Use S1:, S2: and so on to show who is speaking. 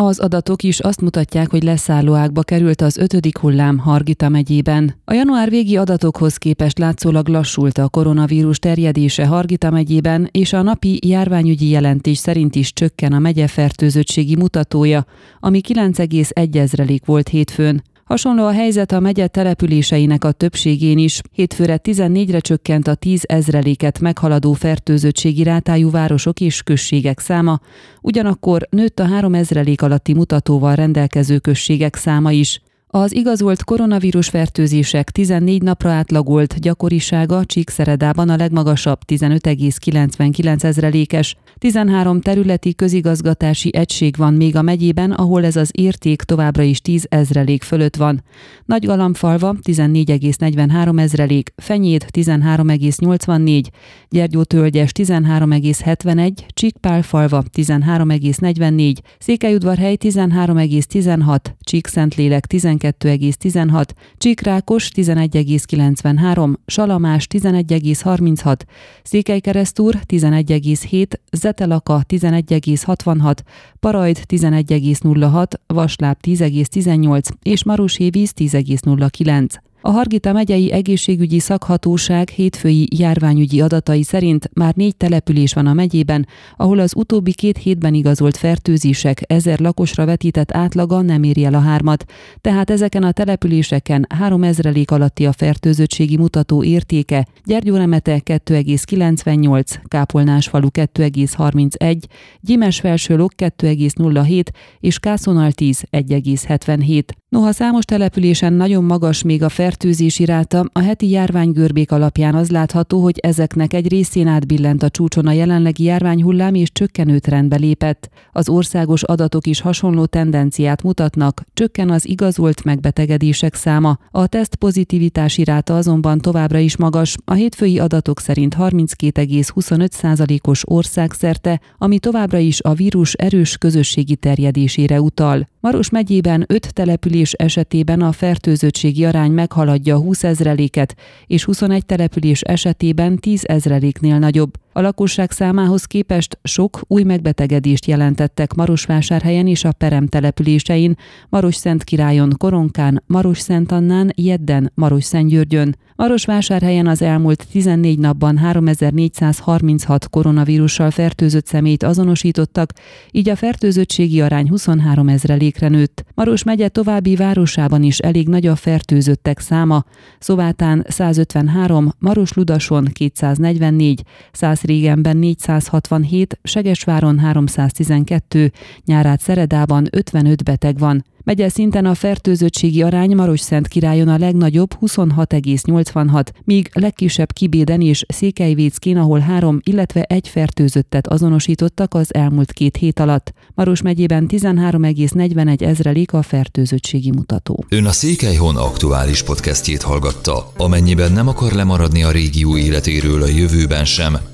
S1: Az adatok is azt mutatják, hogy leszállóákba került az ötödik hullám Hargita megyében. A január végi adatokhoz képest látszólag lassult a koronavírus terjedése Hargita megyében, és a napi járványügyi jelentés szerint is csökken a megye fertőzöttségi mutatója, ami 9,1 ezrelék volt hétfőn. Hasonló a helyzet a megye településeinek a többségén is. Hétfőre 14-re csökkent a 10 ezreléket meghaladó fertőzöttségi rátájú városok és községek száma, ugyanakkor nőtt a 3 ezrelék alatti mutatóval rendelkező községek száma is. Az igazolt koronavírus fertőzések 14 napra átlagolt gyakorisága Csíkszeredában a legmagasabb 15,99 ezrelékes. 13 területi közigazgatási egység van még a megyében, ahol ez az érték továbbra is 10 ezrelék fölött van. Nagygalambfalva 14,43 ezrelék, Fenyét 13,84, Gyergyótölgyes 13,71, Csíkpálfalva 13,44, Székelyudvarhely 13,16, Csíkszentlélek 12 12,16, Csíkrákos 11,93, Salamás 11,36, Székelykeresztúr 11,7, Zetelaka 11,66, Parajd 11,06, Vasláb 10,18 és Maroshévíz 10,09. A Hargita megyei egészségügyi szakhatóság hétfői járványügyi adatai szerint már négy település van a megyében, ahol az utóbbi két hétben igazolt fertőzések ezer lakosra vetített átlaga nem éri el a hármat, tehát ezeken a településeken 3000 alatti a fertőzöttségi mutató értéke, Gyergyóremete 2,98, Kápolnásfalu 2,31, Gyimesfelsőlok 2,07 és Kászonal 10 1,77. Noha számos településen nagyon magas még a fertőzési ráta, a heti járványgörbék alapján az látható, hogy ezeknek egy részén átbillent a csúcson a jelenlegi járványhullám és csökkenő trendbe lépett. Az országos adatok is hasonló tendenciát mutatnak, csökken az igazolt megbetegedések száma. A teszt pozitivitási ráta azonban továbbra is magas, a hétfői adatok szerint 32,25%-os országszerte, ami továbbra is a vírus erős közösségi terjedésére utal. Maros megyében öt település esetében a fertőzöttségi arány meghaladja 20 ezreléket, és 21 település esetében 10 ezreléknél nagyobb. A lakosság számához képest sok új megbetegedést jelentettek Marosvásárhelyen és a Perem településein, Maros-Szent-Királyon, Koronkán, Maros-Szent-Annán, Jedden, Maros-Szentgyörgyön. Marosvásárhelyen az elmúlt 14 napban 3436 koronavírussal fertőzött szemét azonosítottak, így a fertőzöttségi arány 23 ezrelékre nőtt. Maros megye további városában is elég nagy a fertőzöttek száma, Szovátán 153, Maros-Ludason 244, 100 régenben 467, Segesváron 312, Nyárát Szeredában 55 beteg van. Megye szinten a fertőzöttségi arány Maros-Szent királyon a legnagyobb 26,86, míg legkisebb Kibéden és Székelyvéckén, ahol három, illetve egy fertőzöttet azonosítottak az elmúlt két hét alatt. Maros megyében 13,41 ezrelék a fertőzöttségi mutató.
S2: Ön a Székelyhon aktuális podcastjét hallgatta. Amennyiben nem akar lemaradni a régió életéről a jövőben sem,